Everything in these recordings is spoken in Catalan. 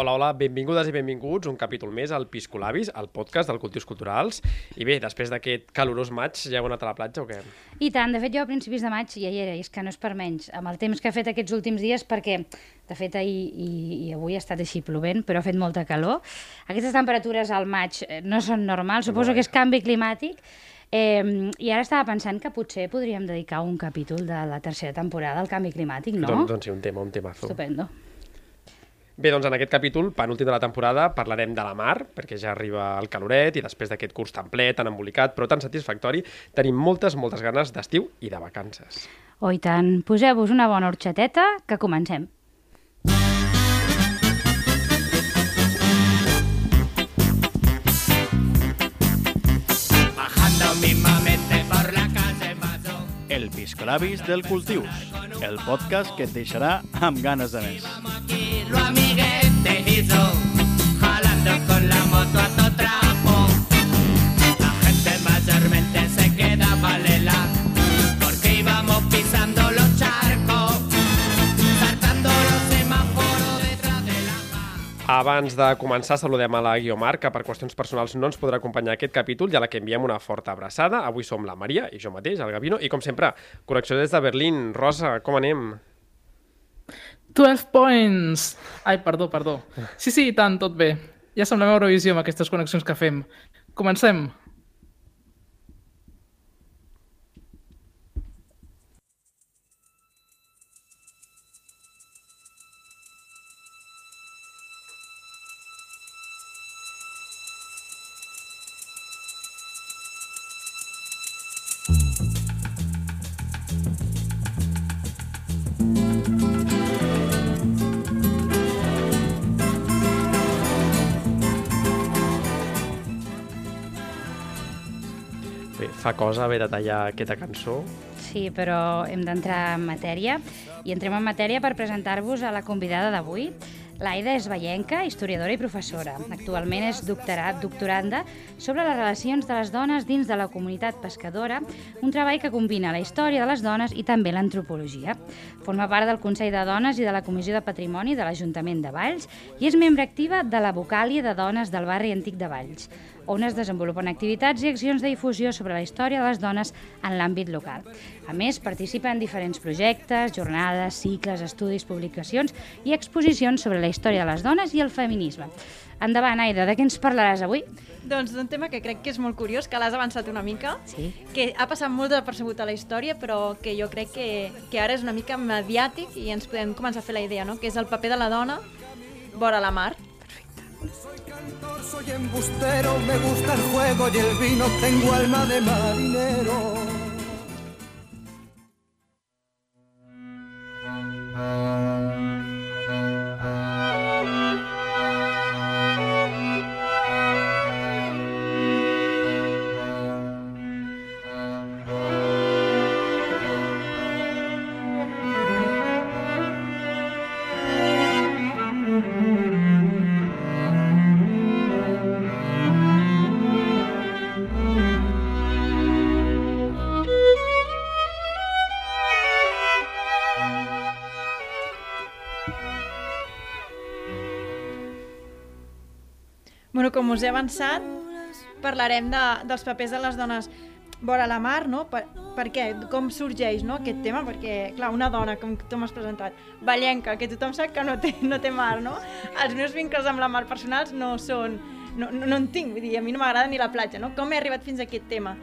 Hola, hola, benvingudes i benvinguts un capítol més al Piscolabis, el podcast del Cultius Culturals. I bé, després d'aquest calorós maig, ja heu anat a la platja o què? I tant, de fet jo a principis de maig ja hi era, i és que no és per menys, amb el temps que ha fet aquests últims dies, perquè de fet ahir i, i avui ha estat així plovent, però ha fet molta calor. Aquestes temperatures al maig eh, no són normals, suposo que és canvi climàtic, Eh, I ara estava pensant que potser podríem dedicar un capítol de la tercera temporada al canvi climàtic, no? Doncs, doncs sí, un tema, un temazo. Estupendo. Bé, doncs en aquest capítol, penúltim de la temporada, parlarem de la mar, perquè ja arriba el caloret i després d'aquest curs tan ple, tan embolicat, però tan satisfactori, tenim moltes, moltes ganes d'estiu i de vacances. Oh, i tant. Poseu-vos una bona horxateta, que comencem. El Piscolabis del Cultius, el podcast que et deixarà amb ganes de més. Lo amiguete yo, jalando con la moto a todo trapo. Abans de començar, saludem a la Guiomar, que per qüestions personals no ens podrà acompanyar aquest capítol i a la que enviem una forta abraçada. Avui som la Maria i jo mateix, el Gavino, i com sempre, connexió des de Berlín. Rosa, com anem? 12 points! Ai, perdó, perdó. Sí, sí, i tant, tot bé. Ja semblem Eurovisió amb aquestes connexions que fem. Comencem. Fa cosa haver de tallar aquesta cançó. Sí, però hem d'entrar en matèria i entrem en matèria per presentar-vos a la convidada d'avui. L'Aida és veienca, historiadora i professora. Actualment és doctorat, doctoranda sobre les relacions de les dones dins de la comunitat pescadora, un treball que combina la història de les dones i també l'antropologia. Forma part del Consell de Dones i de la Comissió de Patrimoni de l'Ajuntament de Valls i és membre activa de la Vocàlia de Dones del barri antic de Valls on es desenvolupen activitats i accions de difusió sobre la història de les dones en l'àmbit local. A més, participa en diferents projectes, jornades, cicles, estudis, publicacions i exposicions sobre la història de les dones i el feminisme. Endavant, Aida, de què ens parlaràs avui? Doncs d'un tema que crec que és molt curiós, que l'has avançat una mica, Sí. que ha passat molt desapercebut a la història, però que jo crec que, que ara és una mica mediàtic i ens podem començar a fer la idea, no? que és el paper de la dona vora la mar. Soy embustero, me gusta el juego y el vino, tengo alma de marinero. Us he avançat, parlarem de, dels papers de les dones vora la mar, no? Per, per què? Com sorgeix no, aquest tema? Perquè, clar, una dona, com tu m'has presentat, ballenca, que tothom sap que no té, no té mar, no? Els meus vincles amb la mar personals no són... No, no, no en tinc, vull dir, a mi no m'agrada ni la platja, no? Com he arribat fins a aquest tema?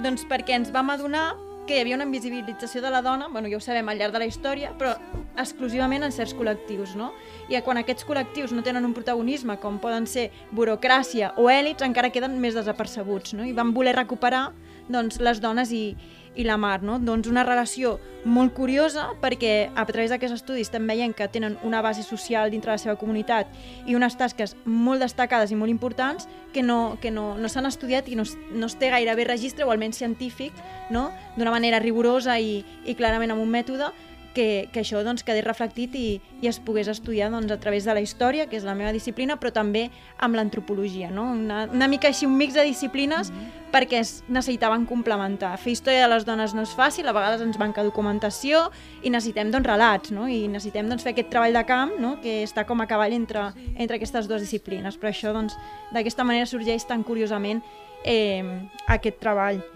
Doncs perquè ens vam adonar que hi havia una invisibilització de la dona, bueno, ja ho sabem al llarg de la història, però exclusivament en certs col·lectius, no? I quan aquests col·lectius no tenen un protagonisme, com poden ser burocràcia o èlits, encara queden més desapercebuts, no? I van voler recuperar doncs, les dones i, i la mar, no? Doncs una relació molt curiosa perquè a través d'aquests estudis també veiem que tenen una base social dintre la seva comunitat i unes tasques molt destacades i molt importants que no, que no, no s'han estudiat i no, no es té gairebé registre o almenys científic, no? d'una manera rigorosa i, i clarament amb un mètode que, que això doncs, quedés reflectit i, i es pogués estudiar doncs, a través de la història, que és la meva disciplina, però també amb l'antropologia. No? Una, una mica així un mix de disciplines mm -hmm. perquè es necessitaven complementar. Fer història de les dones no és fàcil, a vegades ens manca documentació i necessitem doncs, relats no? i necessitem doncs, fer aquest treball de camp no? que està com a cavall entre, entre aquestes dues disciplines. Però això doncs, d'aquesta manera sorgeix tan curiosament eh, aquest treball.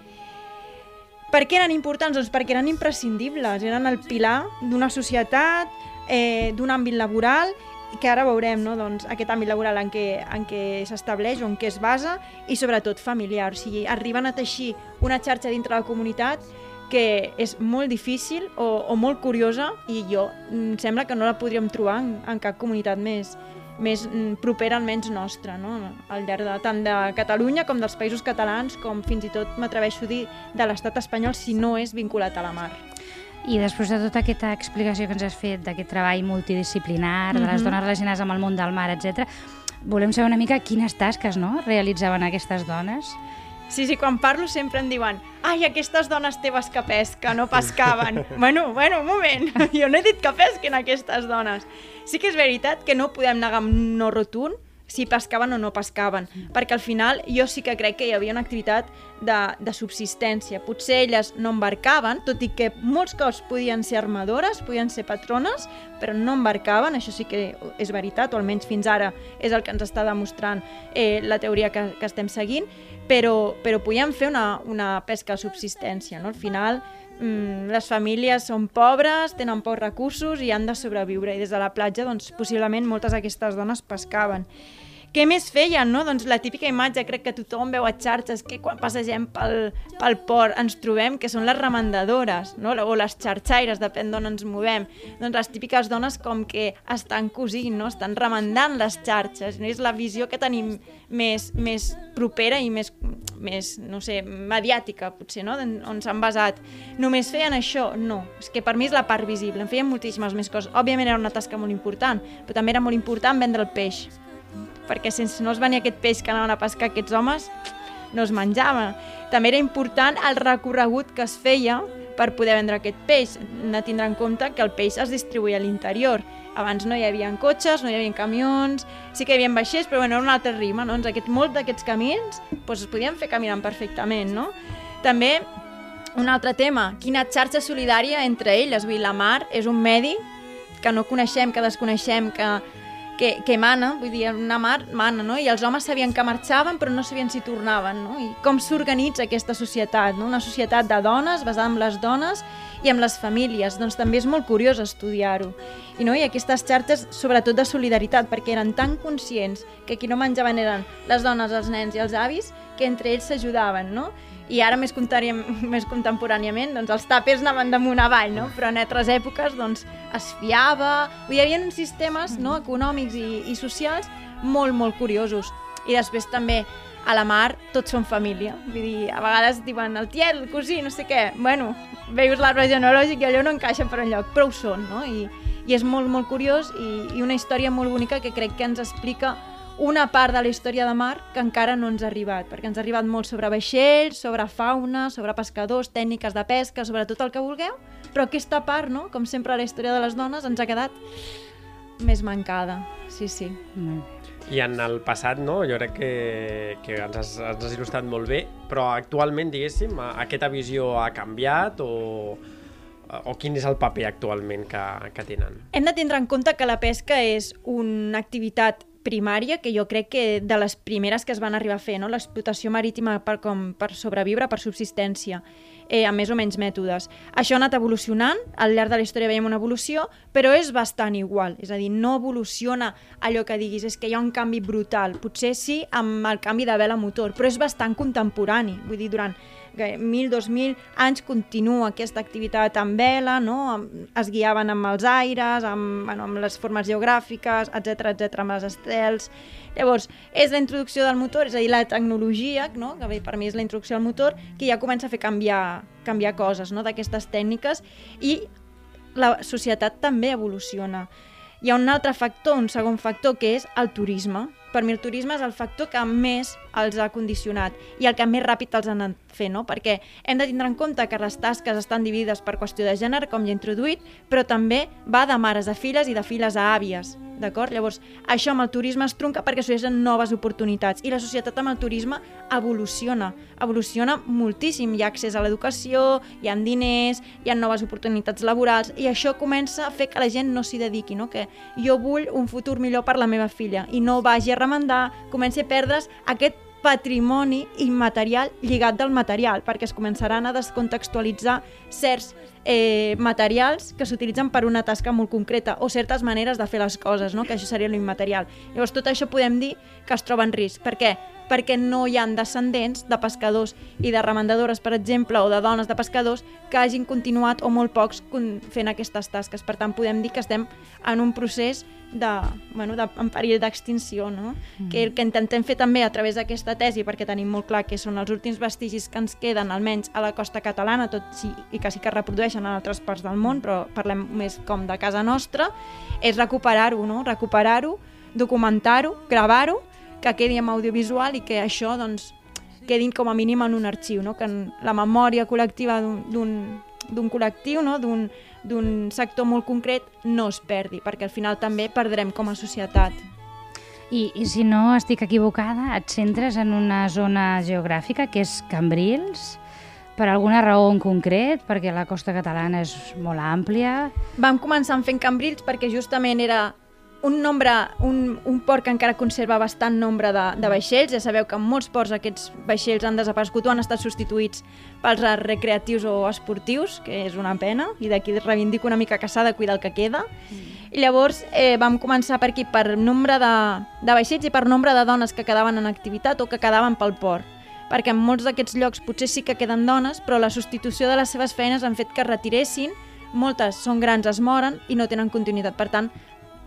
Per què eren importants? Doncs perquè eren imprescindibles, eren el pilar d'una societat, eh, d'un àmbit laboral, que ara veurem no? doncs, aquest àmbit laboral en què, en què s'estableix o en què es basa i sobretot familiar. O sigui, arriben a teixir una xarxa dintre la comunitat que és molt difícil o, o molt curiosa i jo em sembla que no la podríem trobar en, en cap comunitat més, més mm, propera almenys nostra, no? al llarg de, tant de Catalunya com dels països catalans, com fins i tot m'atreveixo a dir de l'estat espanyol si no és vinculat a la mar. I després de tota aquesta explicació que ens has fet d'aquest treball multidisciplinar, de les Mhm. dones relacionades amb el món del mar, etc, volem saber una mica quines tasques no? realitzaven aquestes dones. Sí, sí, quan parlo sempre em diuen ai, aquestes dones teves que pesca, no pescaven. bueno, bueno, un moment, jo no he dit que pesquen aquestes dones. Sí que és veritat que no podem negar amb no rotund si pescaven o no pescaven, perquè al final jo sí que crec que hi havia una activitat de, de subsistència. Potser elles no embarcaven, tot i que molts cops podien ser armadores, podien ser patrones, però no embarcaven, això sí que és veritat, o almenys fins ara és el que ens està demostrant eh, la teoria que, que estem seguint, però, però podien fer una, una pesca de subsistència. No? Al final, mm, les famílies són pobres, tenen pocs recursos i han de sobreviure, i des de la platja, doncs, possiblement moltes d'aquestes dones pescaven. Què més feien, no? Doncs la típica imatge, crec que tothom veu a xarxes, que quan passegem pel, pel port ens trobem, que són les remandadores, no? o les xarxaires, depèn d'on ens movem. Doncs les típiques dones com que estan cosint, no? estan remandant les xarxes. No? És la visió que tenim més, més propera i més, més, no sé, mediàtica, potser, no? On- s'han basat. Només feien això? No. És que per mi és la part visible. En feien moltíssimes més coses. Òbviament era una tasca molt important, però també era molt important vendre el peix perquè sense no es venia aquest peix que anaven a pescar aquests homes, no es menjava. També era important el recorregut que es feia per poder vendre aquest peix. Hem de tindre en compte que el peix es distribuïa a l'interior. Abans no hi havia cotxes, no hi havia camions, sí que hi havia vaixells, però bueno, era un altre ritme, no? Doncs aquest, molt d'aquests camins doncs, es podien fer caminant perfectament, no? També un altre tema, quina xarxa solidària entre elles, vull dir, la mar és un medi que no coneixem, que desconeixem, que, que, que mana, vull dir, una mar mana, no? I els homes sabien que marxaven però no sabien si tornaven, no? I com s'organitza aquesta societat, no? Una societat de dones, basada en les dones i amb les famílies, doncs també és molt curiós estudiar-ho. I, no? I aquestes xarxes, sobretot de solidaritat, perquè eren tan conscients que qui no menjaven eren les dones, els nens i els avis, que entre ells s'ajudaven, no? I ara més, més contemporàniament, doncs els tàpers anaven damunt avall, no? Però en altres èpoques, doncs, es fiava... Hi havia uns sistemes no? econòmics i, i socials molt, molt curiosos. I després també a la mar tots són família. Vull dir, a vegades diuen el tiet, el cosí, no sé què. Bueno, veus l'arbre genealògic i allò no encaixa per enlloc, però ho són, no? I, i és molt, molt curiós i, i una història molt bonica que crec que ens explica una part de la història de mar que encara no ens ha arribat, perquè ens ha arribat molt sobre vaixells, sobre fauna, sobre pescadors, tècniques de pesca, sobre tot el que vulgueu, però aquesta part, no? com sempre a la història de les dones, ens ha quedat més mancada. Sí, sí. Bé. I en el passat, no? Jo crec que, que ens, has, ens has il·lustrat molt bé, però actualment, diguéssim, aquesta visió ha canviat o, o quin és el paper actualment que, que tenen? Hem de tindre en compte que la pesca és una activitat primària que jo crec que de les primeres que es van arribar a fer, no? l'explotació marítima per, com, per sobreviure, per subsistència, eh, amb més o menys mètodes. Això ha anat evolucionant, al llarg de la història veiem una evolució, però és bastant igual, és a dir, no evoluciona allò que diguis, és que hi ha un canvi brutal, potser sí amb el canvi de vela motor, però és bastant contemporani, vull dir, durant 1.000, 2.000 anys continua aquesta activitat amb vela, no? Es guiaven amb els aires, amb, bueno, amb les formes geogràfiques, etc etc amb les estels. Llavors, és la introducció del motor, és a dir, la tecnologia, no? que bé, per mi és la introducció del motor, que ja comença a fer canviar, canviar coses no? d'aquestes tècniques i la societat també evoluciona. Hi ha un altre factor, un segon factor, que és el turisme. Per mi el turisme és el factor que més els ha condicionat i el que més ràpid els han anat no? perquè hem de tindre en compte que les tasques estan dividides per qüestió de gènere, com ja he introduït, però també va de mares a filles i de filles a àvies, d'acord? Llavors, això amb el turisme es trunca perquè sorgeixen noves oportunitats i la societat amb el turisme evoluciona, evoluciona moltíssim, hi ha accés a l'educació, hi ha diners, hi ha noves oportunitats laborals i això comença a fer que la gent no s'hi dediqui, no? que jo vull un futur millor per la meva filla i no vagi a remendar, comenci a perdre's aquest patrimoni immaterial lligat del material, perquè es començaran a descontextualitzar certs eh, materials que s'utilitzen per una tasca molt concreta o certes maneres de fer les coses, no? que això seria l'immaterial. Llavors tot això podem dir que es troba en risc. Per què? Perquè no hi han descendents de pescadors i de remendadores, per exemple, o de dones de pescadors que hagin continuat, o molt pocs, fent aquestes tasques. Per tant, podem dir que estem en un procés de, bueno, de, en perill d'extinció, no? Mm. que el que intentem fer també a través d'aquesta tesi, perquè tenim molt clar que són els últims vestigis que ens queden, almenys a la costa catalana, tot sí, i que sí que es reprodueixen en altres parts del món, però parlem més com de casa nostra, és recuperar-ho, no? recuperar-ho, documentar-ho, gravar-ho, que quedi en audiovisual i que això doncs, quedin com a mínim en un arxiu, no? que en la memòria col·lectiva d'un- d'un col·lectiu, no? d'un sector molt concret, no es perdi, perquè al final també perdrem com a societat. I, I si no estic equivocada, et centres en una zona geogràfica que és Cambrils, per alguna raó en concret, perquè la costa catalana és molt àmplia. Vam començar fent Cambrils perquè justament era un nombre, un, un port que encara conserva bastant nombre de, de vaixells. Ja sabeu que en molts ports aquests vaixells han desaparegut o han estat substituïts pels recreatius o esportius, que és una pena, i d'aquí reivindico una mica que s'ha de cuidar el que queda. I llavors eh, vam començar per aquí per nombre de, de vaixells i per nombre de dones que quedaven en activitat o que quedaven pel port perquè en molts d'aquests llocs potser sí que queden dones, però la substitució de les seves feines han fet que es retiressin, moltes són grans, es moren i no tenen continuïtat. Per tant,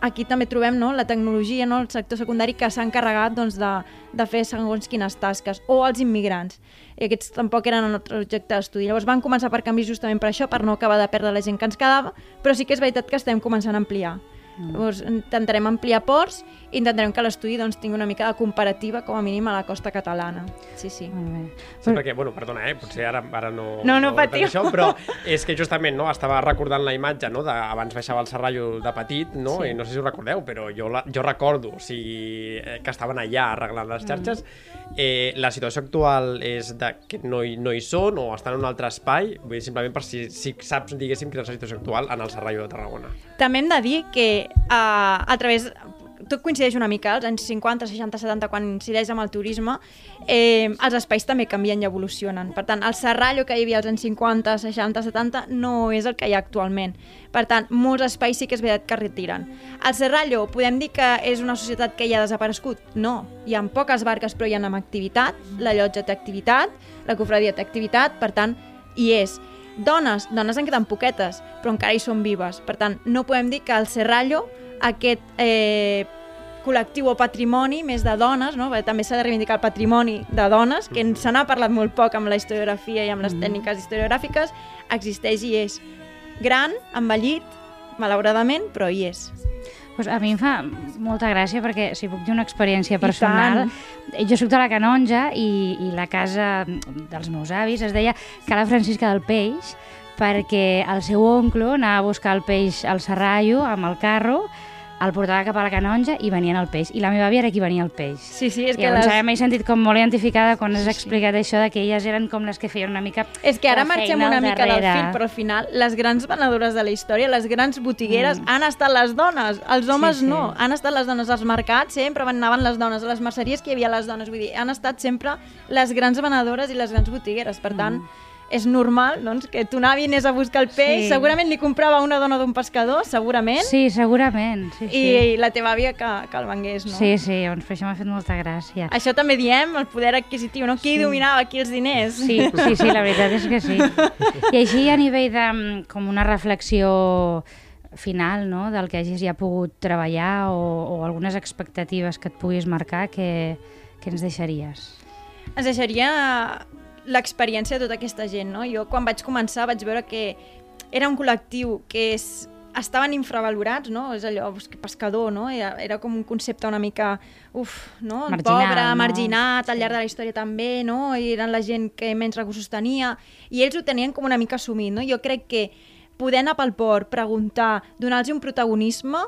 aquí també trobem no, la tecnologia, no, el sector secundari que s'ha encarregat doncs, de, de fer segons quines tasques, o els immigrants. I aquests tampoc eren el nostre objecte d'estudi. Llavors van començar per canvis justament per això, per no acabar de perdre la gent que ens quedava, però sí que és veritat que estem començant a ampliar. Llavors intentarem ampliar ports i intentarem que l'estudi doncs, tingui una mica de comparativa, com a mínim, a la costa catalana. Sí, sí. Molt bé. Sí, perquè, bueno, perdona, eh? potser ara, ara no... No, no no patiu. Això, però és que justament no, estava recordant la imatge no, de, abans baixava el Serrallo de petit, no? Sí. i no sé si ho recordeu, però jo, la, jo recordo o sigui, eh, que estaven allà arreglant les xarxes. Eh, la situació actual és de que no hi, no hi són o estan en un altre espai, vull dir, simplement per si, si saps, diguéssim, quina és la situació actual en el Serrallo de Tarragona. També hem de dir que uh, a través tot coincideix una mica, als anys 50, 60, 70, quan incideix amb el turisme, eh, els espais també canvien i evolucionen. Per tant, el serrallo que hi havia als anys 50, 60, 70 no és el que hi ha actualment. Per tant, molts espais sí que és veritat que retiren. El serrallo, podem dir que és una societat que ja ha desaparegut? No. Hi ha poques barques, però hi ha amb activitat, la llotja té activitat, la cofradia té activitat, per tant, hi és. Dones, dones en queden poquetes, però encara hi són vives. Per tant, no podem dir que el Serrallo, aquest eh, col·lectiu o patrimoni més de dones, no? Perquè també s'ha de reivindicar el patrimoni de dones, que se n'ha parlat molt poc amb la historiografia i amb les tècniques historiogràfiques, existeix i és gran, envellit, malauradament, però hi és. Pues a mi em fa molta gràcia perquè si puc dir una experiència personal, jo soc de la Canonja i, i la casa dels meus avis es deia Cala Francisca del Peix perquè el seu oncle anava a buscar el peix al Serrallo amb el carro el portava cap a la canonja i venien el peix. I la meva àvia era qui venia el peix. Sí, sí, és I que llavors les... m'he sentit com molt identificada quan has explicat això de que elles eren com les que feien una mica És que ara marxem una mica del fil, però al final les grans venedores de la història, les grans botigueres, mm. han estat les dones. Els homes Sí, sí. no. Han estat les dones als mercats, sempre van- anaven les dones. A les merceries que hi havia les dones. Vull dir, han estat sempre les grans venedores i les grans botigueres. Per tant, és normal doncs, que ton avi anés a buscar el peix, Sí. segurament li comprava una dona d'un pescador, segurament, Sí, segurament. Sí, sí. i la teva àvia que, que el vengués, no? Sí, sí, doncs per això m'ha fet molta gràcia. Això també diem, el poder adquisitiu, no? Qui dominava aquí els diners? Sí, sí, sí, la veritat és que sí. I així a nivell de mm, com una reflexió final, no?, del que hagis ja pogut treballar o, o algunes expectatives que et puguis marcar, que, que ens deixaries? ens deixaria l'experiència de tota aquesta gent, no? Jo quan vaig començar vaig veure que era un col·lectiu que és estaven infravalorats, no? És allò, pescador, no? Era, era com un concepte una mica, uf, no? Marginal, Pobre, no? marginat, al llarg de la història també, no? I eren la gent que menys recursos tenia, i ells ho tenien com una mica assumit, no? Jo crec que poder anar pel port, preguntar, donar-los un protagonisme,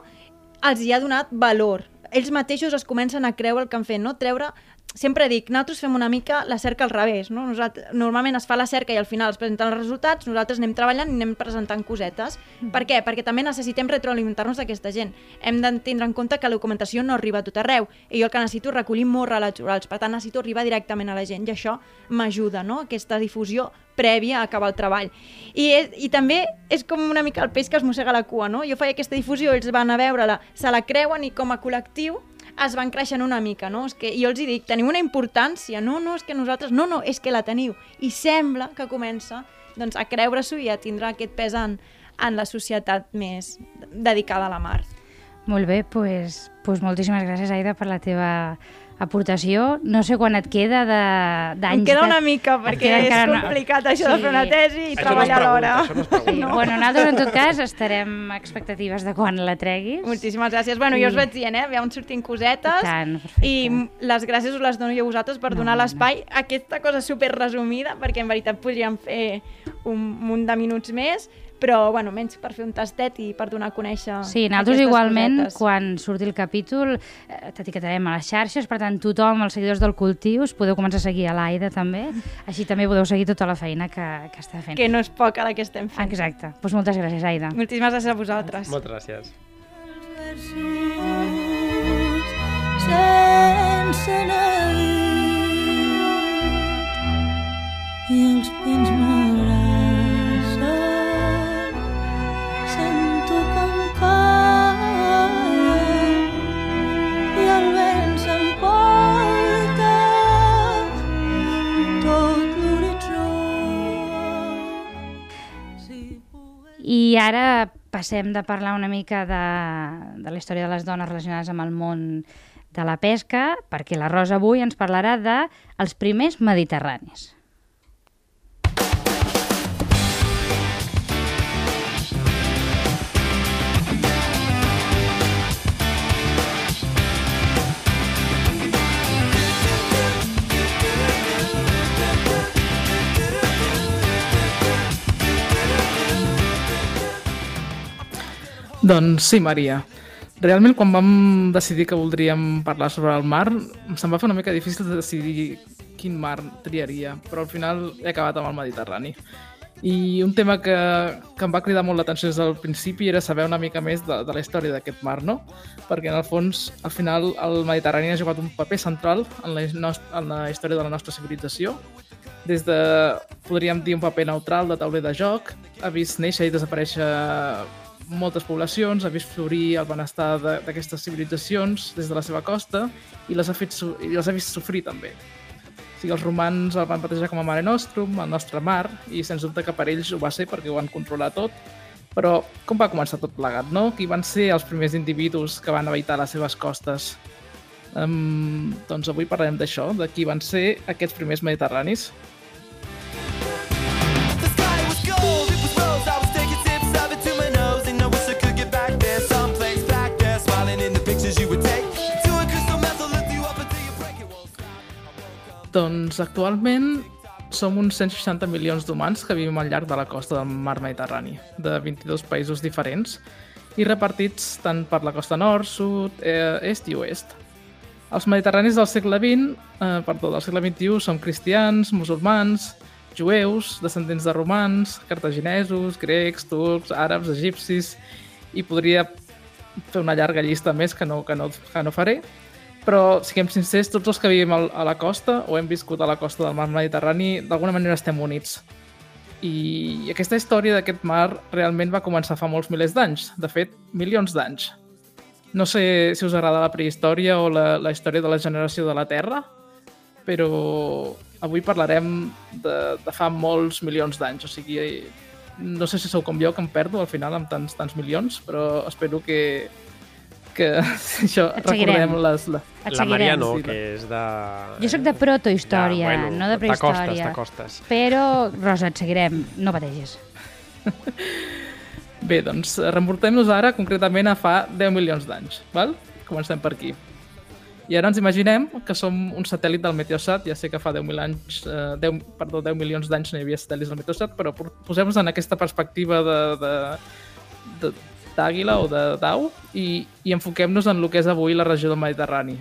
els hi ha donat valor. Ells mateixos es comencen a creure el que han fet, no? Treure sempre dic, nosaltres fem una mica la cerca al revés, no? Nosaltres, normalment es fa la cerca i al final es presenten els resultats, nosaltres anem treballant i anem presentant cosetes. Mm. Per què? Perquè també necessitem retroalimentar-nos d'aquesta gent. Hem de tindre en compte que la documentació no arriba a tot arreu i jo el que necessito és recollir molts relats orals, per tant necessito arribar directament a la gent i això m'ajuda, no? Aquesta difusió prèvia a acabar el treball. I, és, I també és com una mica el peix que es mossega la cua, no? Jo feia aquesta difusió, ells van a veure-la, se la creuen i com a col·lectiu es van creixent una mica, no? És que jo els hi dic, teniu una importància, no, no, és que nosaltres, no, no, és que la teniu. I sembla que comença doncs, a creure-s'ho i a tindre aquest pes en, en la societat més dedicada a la mar. Molt bé, doncs pues moltíssimes gràcies, Aida, per la teva aportació. No sé quan et queda de- d'anys... Em queda una mica, perquè és una- complicat això de fer una tesi i Això no treballar alhora. no pregunta. Sí. Bueno, nosaltres, en tot cas, estarem expectatives de quan la treguis. Moltíssimes gràcies. Bueno, jo us vaig dient, eh? Veuen sortint cosetes. I tant, perfecte. I les gràcies us les dono jo a vosaltres per donar l'espai. Aquesta cosa super resumida, perquè en veritat podríem fer un munt de minuts més, però, bueno, menys per fer un tastet i per donar a conèixer Sí, nosaltres igualment, cosetes. quan surti el capítol, eh, t'etiquetarem a les xarxes, per tant, tothom, els seguidors del cultiu, us podeu començar a seguir a l'Aida també, així també podeu seguir tota la feina que, que està fent. Que no és poca la que estem fent. Exacte. Doncs moltes gràcies, Aida. Moltíssimes gràcies a vosaltres. Moltes gràcies. sense neguit i els pins m'abracen I ara passem de parlar una mica de, de la història de les dones relacionades amb el món de la pesca, perquè la Rosa avui ens parlarà de els primers mediterranis. Doncs sí, Maria. Realment, quan vam decidir que voldríem parlar sobre el mar, se'm va fer una mica difícil de decidir quin mar triaria, però al final he acabat amb el Mediterrani. I un tema que, que em va cridar molt l'atenció des del principi era saber una mica més de, de la història d'aquest mar, no? Perquè en el fons, al final, el Mediterrani ha jugat un paper central en la, en la història de la nostra civilització. Des de, podríem dir, un paper neutral de tauler de joc, ha vist néixer i desaparèixer moltes poblacions, ha vist florir el benestar d'aquestes civilitzacions des de la seva costa i les ha, fet, i les ha vist sofrir també. O sigui, els romans el van batejar com a Mare Nostrum, el nostre mar, i sens dubte que per ells ho va ser perquè ho van controlar tot. Però com va començar tot plegat, no? Qui van ser els primers individus que van habitar les seves costes? Um, doncs avui parlarem d'això, de qui van ser aquests primers mediterranis. Doncs actualment som uns 160 milions d'humans que vivim al llarg de la costa del mar Mediterrani, de 22 països diferents i repartits tant per la costa nord, sud, eh, est i oest. Els mediterranis del segle XX, eh, perdó, del segle XXI som cristians, musulmans, jueus, descendents de romans, cartaginesos, grecs, turcs, àrabs, egipcis, i podria fer una llarga llista més que no, que no, que no faré, però siguem sincers, tots els que vivim a la costa o hem viscut a la costa del mar Mediterrani, d'alguna manera estem units. I aquesta història d'aquest mar realment va començar fa molts milers d'anys, de fet, milions d'anys. No sé si us agrada la prehistòria o la, la història de la generació de la Terra, però avui parlarem de, de fa molts milions d'anys, o sigui, no sé si sou com jo, que em perdo al final amb tants, tants milions, però espero que, que això, Et seguirem. recordem les... La... Et La Maria seguirem. no, que és de... Jo sóc de protohistòria, Ja, bueno, no de prehistòria. T'acostes, t'acostes. Però, Rosa, et seguirem, no pateixis. Bé, doncs remuntem-nos ara concretament a fa 10 milions d'anys, val? Comencem per aquí. I ara ens imaginem que som un satèl·lit del Meteosat, ja sé que fa 10.000 anys, eh, 10, perdó, 10 milions d'anys no hi havia satèl·lits del Meteosat, però posem-nos en aquesta perspectiva de, de, de, d'àguila o de dau i, i enfoquem-nos en el que és avui la regió del Mediterrani.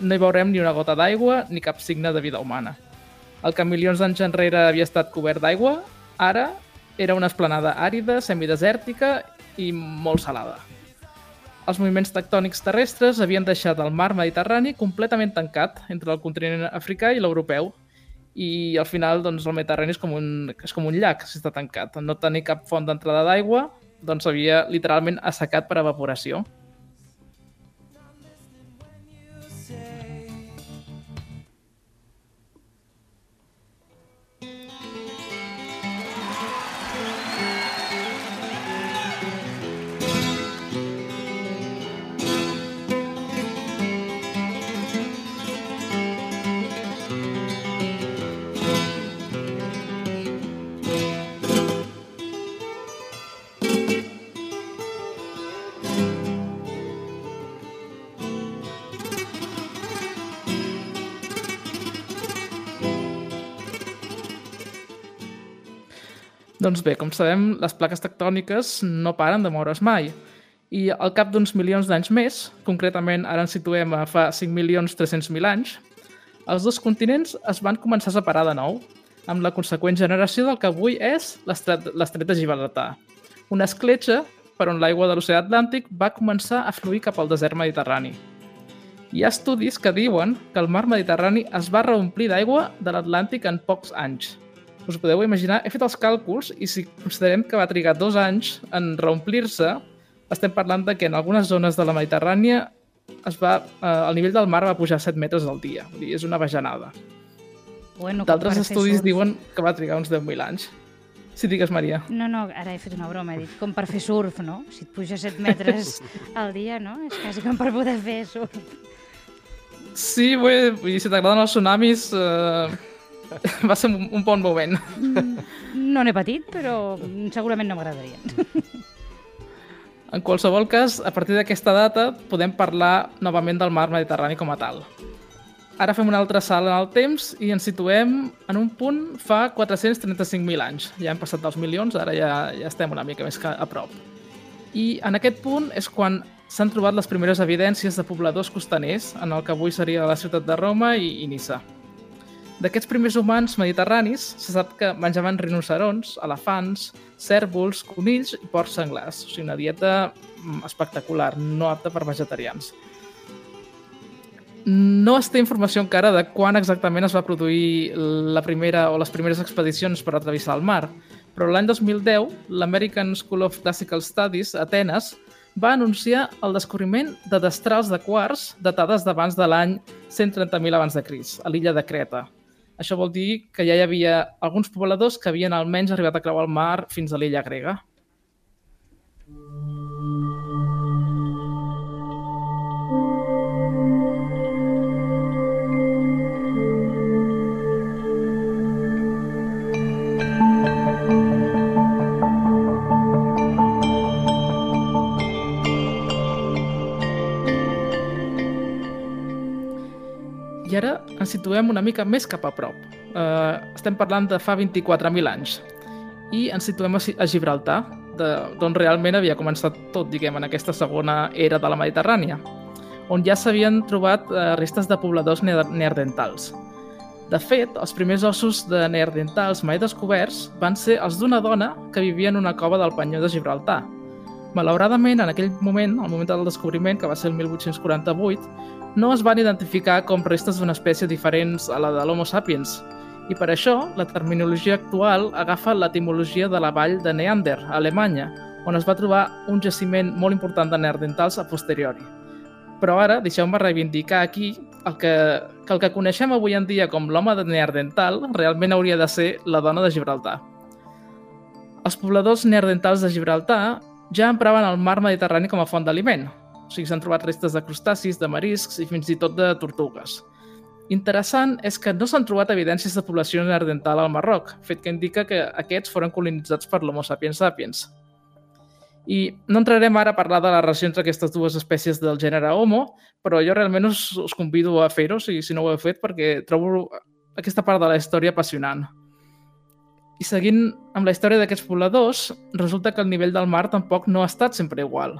No hi veurem ni una gota d'aigua ni cap signe de vida humana. El que milions d'anys enrere havia estat cobert d'aigua, ara era una esplanada àrida, semidesèrtica i molt salada. Els moviments tectònics terrestres havien deixat el mar Mediterrani completament tancat entre el continent africà i l'europeu i al final doncs, el Mediterrani és com un, és com un llac si està tancat. No tenir cap font d'entrada d'aigua doncs havia literalment assecat per evaporació. Doncs bé, com sabem, les plaques tectòniques no paren de moure's mai. I al cap d'uns milions d'anys més, concretament ara ens situem a fa 5.300.000 anys, els dos continents es van començar a separar de nou, amb la conseqüent generació del que avui és l'estret de Gibraltar. Una escletxa per on l'aigua de l'oceà Atlàntic va començar a fluir cap al desert mediterrani. Hi ha estudis que diuen que el mar Mediterrani es va reomplir d'aigua de l'Atlàntic en pocs anys. Us podeu imaginar? He fet els càlculs i si considerem que va trigar dos anys en reomplir-se, estem parlant de que en algunes zones de la Mediterrània es va, eh, el nivell del mar va pujar 7 metres al dia. Vull dir, és una bajanada. Bueno, D'altres estudis surf. diuen que va trigar uns 10.000 anys. Si digues, Maria. No, no, ara he fet una broma, he dit com per fer surf, no? Si et puja 7 metres al dia, no? És quasi com per poder fer surf. Sí, vull, vull dir, si t'agraden els tsunamis, eh, va ser un, un bon moment. No n'he patit, però segurament no m'agradarien. En qualsevol cas, a partir d'aquesta data podem parlar novament del mar Mediterrani com a tal. Ara fem un altre salt en el temps i ens situem en un punt fa 435.000 anys. Ja hem passat dels milions, ara ja, ja estem una mica més que a prop. I en aquest punt és quan s'han trobat les primeres evidències de pobladors costaners en el que avui seria la ciutat de Roma i, i Nissa. D'aquests primers humans mediterranis se sap que menjaven rinocerons, elefants, cèrvols, conills i porcs senglars. O sigui, una dieta mm, espectacular, no apta per vegetarians. No es té informació encara de quan exactament es va produir la primera o les primeres expedicions per atravessar el mar, però l'any 2010 l'American School of Classical Studies, Atenes, va anunciar el descobriment de destrals de quars datades d'abans de l'any 130.000 abans de Cris, a l'illa de Creta. Això vol dir que ja hi havia alguns pobladors que havien almenys arribat a creuar el mar fins a l'illa grega. I ara ens situem una mica més cap a prop. Uh, estem parlant de fa 24.000 anys. I ens situem a, a Gibraltar, d'on realment havia començat tot, diguem, en aquesta segona era de la Mediterrània, on ja s'havien trobat uh, restes de pobladors neandertals. De fet, els primers ossos de neandertals mai descoberts van ser els d'una dona que vivia en una cova del Panyó de Gibraltar. Malauradament, en aquell moment, al moment del descobriment, que va ser el 1848, no es van identificar com restes d'una espècie diferents a la de l'Homo sapiens, i per això la terminologia actual agafa l'etimologia de la vall de Neander, a Alemanya, on es va trobar un jaciment molt important de neandertals a posteriori. Però ara, deixeu-me reivindicar aquí el que, que el que coneixem avui en dia com l'home de neandertal realment hauria de ser la dona de Gibraltar. Els pobladors neandertals de Gibraltar ja empraven el mar Mediterrani com a font d'aliment. O sigui, s'han trobat restes de crustacis, de mariscs i fins i tot de tortugues. Interessant és que no s'han trobat evidències de població neandertal al Marroc, fet que indica que aquests foren colonitzats per l'Homo sapiens sapiens. I no entrarem ara a parlar de la relació entre aquestes dues espècies del gènere Homo, però jo realment us, us convido a fer-ho, si, si no ho heu fet, perquè trobo aquesta part de la història apassionant. I seguint amb la història d'aquests pobladors, resulta que el nivell del mar tampoc no ha estat sempre igual.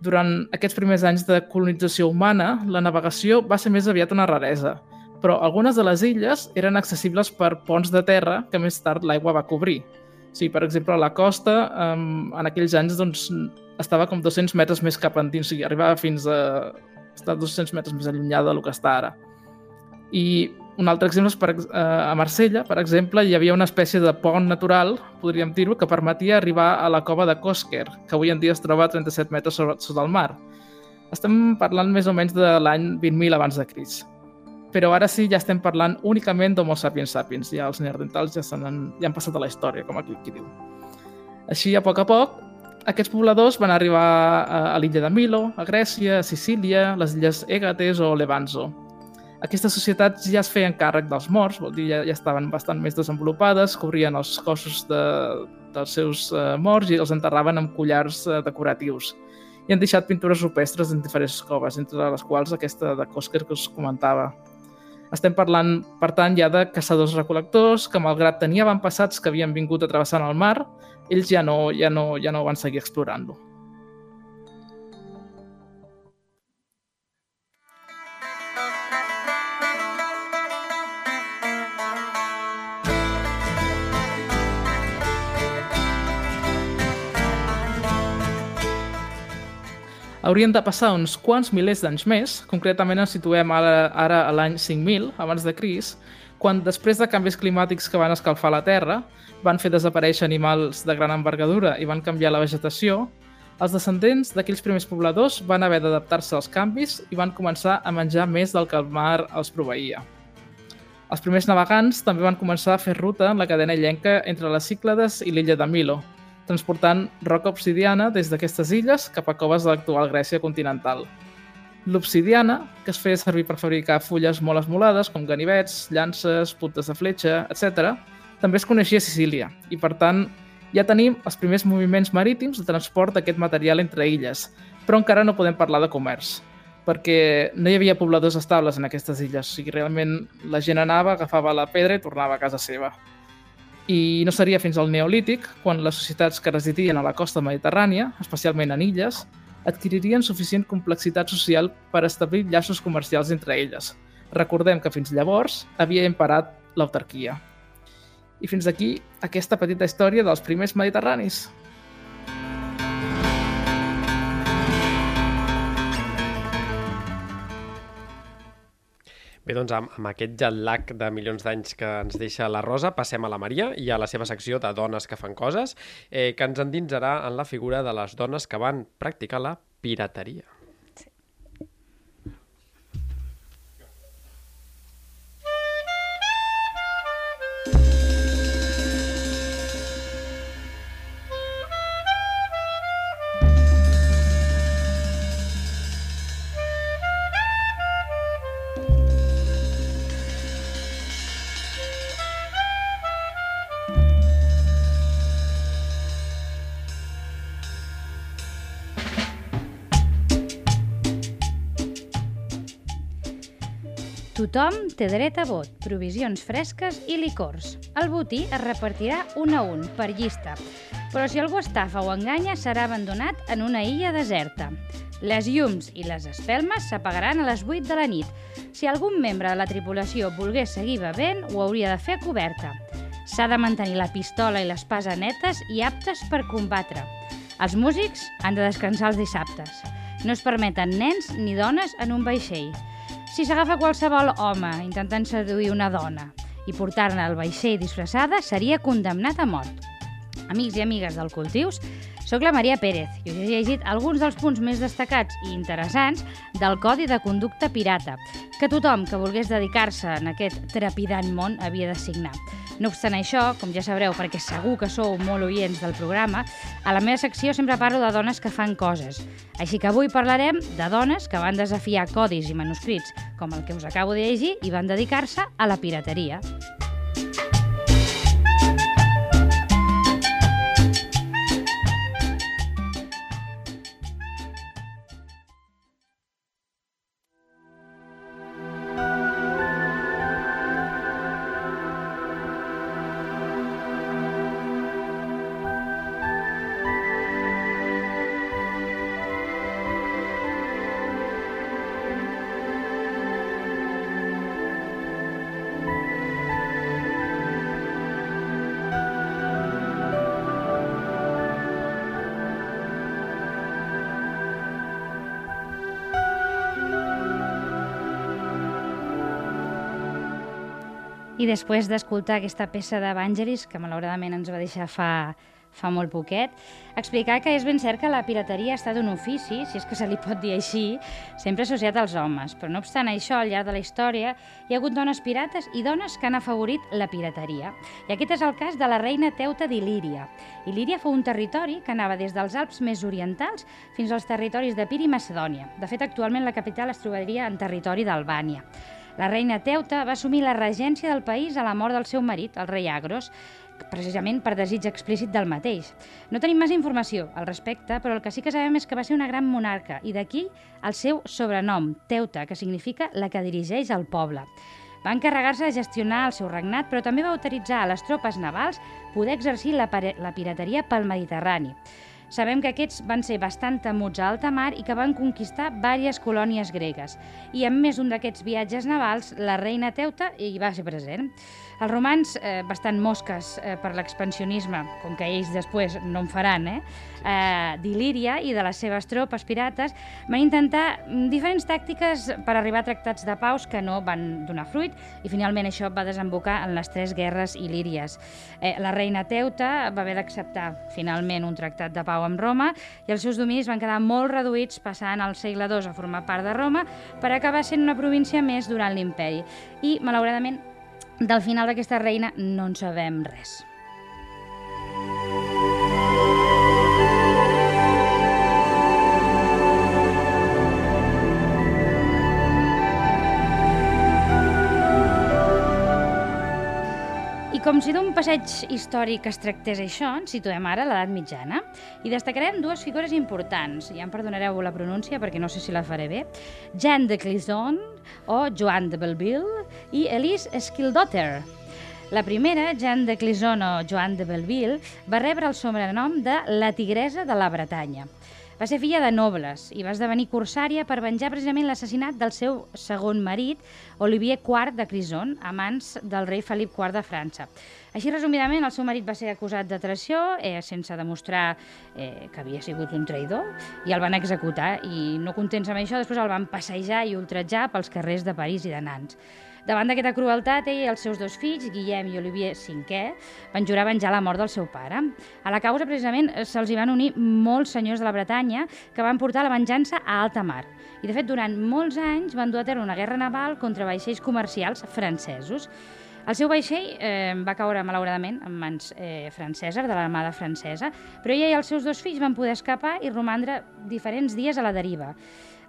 Durant aquests primers anys de colonització humana, la navegació va ser més aviat una raresa, però algunes de les illes eren accessibles per ponts de terra que més tard l'aigua va cobrir. Sí, per exemple, la costa en aquells anys doncs, estava com 200 metres més cap endins, o sigui, arribava fins a estar 200 metres més allunyada del que està ara. I un altre exemple és per, eh, a Marsella, per exemple, hi havia una espècie de pont natural, podríem dir-ho, que permetia arribar a la cova de Kosker, que avui en dia es troba a 37 metres sobre, sota el mar. Estem parlant més o menys de l'any 20.000 abans de Crist. Però ara sí, ja estem parlant únicament d'Homo sapiens sapiens. Ja els neandertals ja, se n'han- ja han passat a la història, com aquí qui diu. Així, a poc a poc, aquests pobladors van arribar a, a l'illa de Milo, a Grècia, a Sicília, les illes Égates o Levanzo. Aquestes societats ja es feien càrrec dels morts, vol dir, ja, ja estaven bastant més desenvolupades, cobrien els cossos de, dels seus eh, morts i els enterraven amb collars eh, decoratius. I han deixat pintures rupestres en diferents coves, entre les quals aquesta de Kosker que us comentava. Estem parlant, per tant, ja de caçadors-recol·lectors que, malgrat tenir avantpassats que havien vingut a travessar el mar, ells ja no, ja no, ja no van seguir explorant-lo. Haurien de passar uns quants milers d'anys més, concretament ens situem ara, ara a l'any 5.000 abans de Cris, quan després de canvis climàtics que van escalfar la Terra, van fer desaparèixer animals de gran envergadura i van canviar la vegetació, els descendents d'aquells primers pobladors van haver d'adaptar-se als canvis i van començar a menjar més del que el mar els proveïa. Els primers navegants també van començar a fer ruta en la cadena illenca entre les Cíclades i l'illa de Milo, transportant roca obsidiana des d'aquestes illes cap a coves de l'actual Grècia continental. L'obsidiana, que es feia servir per fabricar fulles molt esmolades, com ganivets, llances, puntes de fletxa, etc., també es coneixia a Sicília, i per tant ja tenim els primers moviments marítims de transport d'aquest material entre illes, però encara no podem parlar de comerç, perquè no hi havia pobladors estables en aquestes illes, o sigui, realment la gent anava, agafava la pedra i tornava a casa seva. I no seria fins al Neolític, quan les societats que residien a la costa mediterrània, especialment en illes, adquiririen suficient complexitat social per establir llaços comercials entre elles. Recordem que fins llavors havia imparat l'autarquia. I fins aquí aquesta petita història dels primers mediterranis. Bé, doncs amb, amb aquest jet de milions d'anys que ens deixa la Rosa, passem a la Maria i a la seva secció de dones que fan coses, eh, que ens endinsarà en la figura de les dones que van practicar la pirateria. Tothom té dret a vot, provisions fresques i licors. El botí es repartirà un a un, per llista, però si algú estafa o enganya serà abandonat en una illa deserta. Les llums i les espelmes s'apagaran a les 8 de la nit. Si algun membre de la tripulació volgués seguir bevent, ho hauria de fer coberta. S'ha de mantenir la pistola i l'espasa netes i aptes per combatre. Els músics han de descansar els dissabtes. No es permeten nens ni dones en un vaixell. Si s'agafa qualsevol home intentant seduir una dona i portar-ne al vaixell disfressada, seria condemnat a mort. Amics i amigues del Cultius, sóc la Maria Pérez i us he llegit alguns dels punts més destacats i interessants del Codi de Conducta Pirata, que tothom que volgués dedicar-se en aquest trepidant món havia de signar. No obstant això, com ja sabreu, perquè segur que sou molt oients del programa, a la meva secció sempre parlo de dones que fan coses. Així que avui parlarem de dones que van desafiar codis i manuscrits, com el que us acabo de llegir, i van dedicar-se a la pirateria. I després d'escoltar aquesta peça d'Evangelis, que malauradament ens va deixar fa, fa molt poquet, explicar que és ben cert que la pirateria ha estat un ofici, si és que se li pot dir així, sempre associat als homes. Però no obstant això, al llarg de la història, hi ha hagut dones pirates i dones que han afavorit la pirateria. I aquest és el cas de la reina Teuta d'Il·líria. Il·líria fou un territori que anava des dels Alps més orientals fins als territoris de Pir i Macedònia. De fet, actualment la capital es trobaria en territori d'Albània. La reina Teuta va assumir la regència del país a la mort del seu marit, el rei Agros, precisament per desig explícit del mateix. No tenim massa informació al respecte, però el que sí que sabem és que va ser una gran monarca, i d'aquí el seu sobrenom, Teuta, que significa la que dirigeix el poble. Va encarregar-se de gestionar el seu regnat, però també va autoritzar a les tropes navals poder exercir la, la pirateria pel Mediterrani. Sabem que aquests van ser bastant temuts a alta mar i que van conquistar diverses colònies gregues. I en més d'un d'aquests viatges navals, la reina Teuta hi va ser present. Els romans, eh, bastant mosques eh, per l'expansionisme, com que ells després no en faran, eh, eh, d'Il·líria i de les seves tropes pirates, van intentar mm, diferents tàctiques per arribar a tractats de paus que no van donar fruit i finalment això va desembocar en les tres guerres il·líries. Eh, la reina Teuta va haver d'acceptar finalment un tractat de pau amb Roma i els seus dominis van quedar molt reduïts passant al segle II a formar part de Roma per acabar sent una província més durant l'imperi. I, malauradament, del final d'aquesta reina no en sabem res. Com si d'un passeig històric es tractés això, ens situem ara a l'edat mitjana i destacarem dues figures importants. Ja em perdonareu la pronúncia perquè no sé si la faré bé. Jeanne de Clisson o Joan de Belleville i Elise Skildotter. La primera, Jeanne de Clisson o Joan de Belleville, va rebre el sobrenom de la tigresa de la Bretanya. Va ser filla de nobles i va esdevenir corsària per venjar precisament l'assassinat del seu segon marit, Olivier IV de Crison, a mans del rei Felip IV de França. Així, resumidament, el seu marit va ser acusat de traïció eh, sense demostrar eh, que havia sigut un traïdor i el van executar. I no contents amb això, després el van passejar i ultratjar pels carrers de París i de Nantes. Davant d'aquesta crueltat, ell i els seus dos fills, Guillem i Olivier V, van jurar venjar la mort del seu pare. A la causa, precisament, se'ls hi van unir molts senyors de la Bretanya que van portar la venjança a alta mar. I, de fet, durant molts anys van dur a terme una guerra naval contra vaixells comercials francesos. El seu vaixell eh, va caure, malauradament, en mans eh, franceses, de l'armada francesa, però ella i els seus dos fills van poder escapar i romandre diferents dies a la deriva.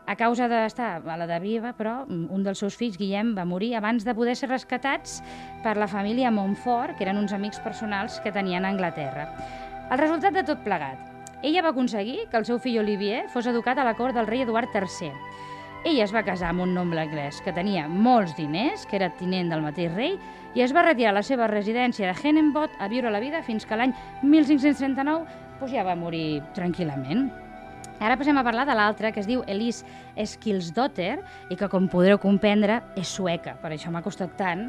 A causa d'estar a la deriva, però, un dels seus fills, Guillem, va morir abans de poder ser rescatats per la família Montfort, que eren uns amics personals que tenien a Anglaterra. El resultat de tot plegat. Ella va aconseguir que el seu fill Olivier fos educat a la cort del rei Eduard III. Ella es va casar amb un noble anglès que tenia molts diners, que era tinent del mateix rei, i es va retirar a la seva residència de Henenbot a viure la vida fins que l'any 1539 doncs ja va morir tranquil·lament. Ara passem a parlar de l'altra, que es diu Elise Skilsdotter, i que, com podreu comprendre, és sueca. Per això m'ha costat tant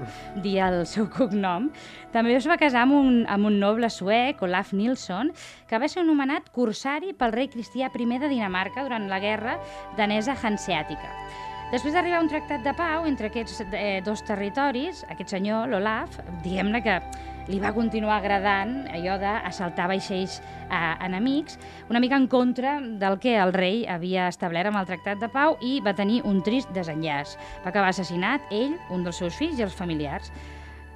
dir el seu cognom. També es va casar amb un, amb un noble suec, Olaf Nilsson, que va ser nomenat corsari pel rei Cristià I de Dinamarca durant la guerra danesa hanseàtica. Després d'arribar a un tractat de pau entre aquests eh, dos territoris, aquest senyor, l'Olaf, diguem-ne que li va continuar agradant allò d'assaltar vaixells eh, enemics, una mica en contra del que el rei havia establert amb el tractat de pau i va tenir un trist desenllaç. Va acabar assassinat ell, un dels seus fills i els familiars.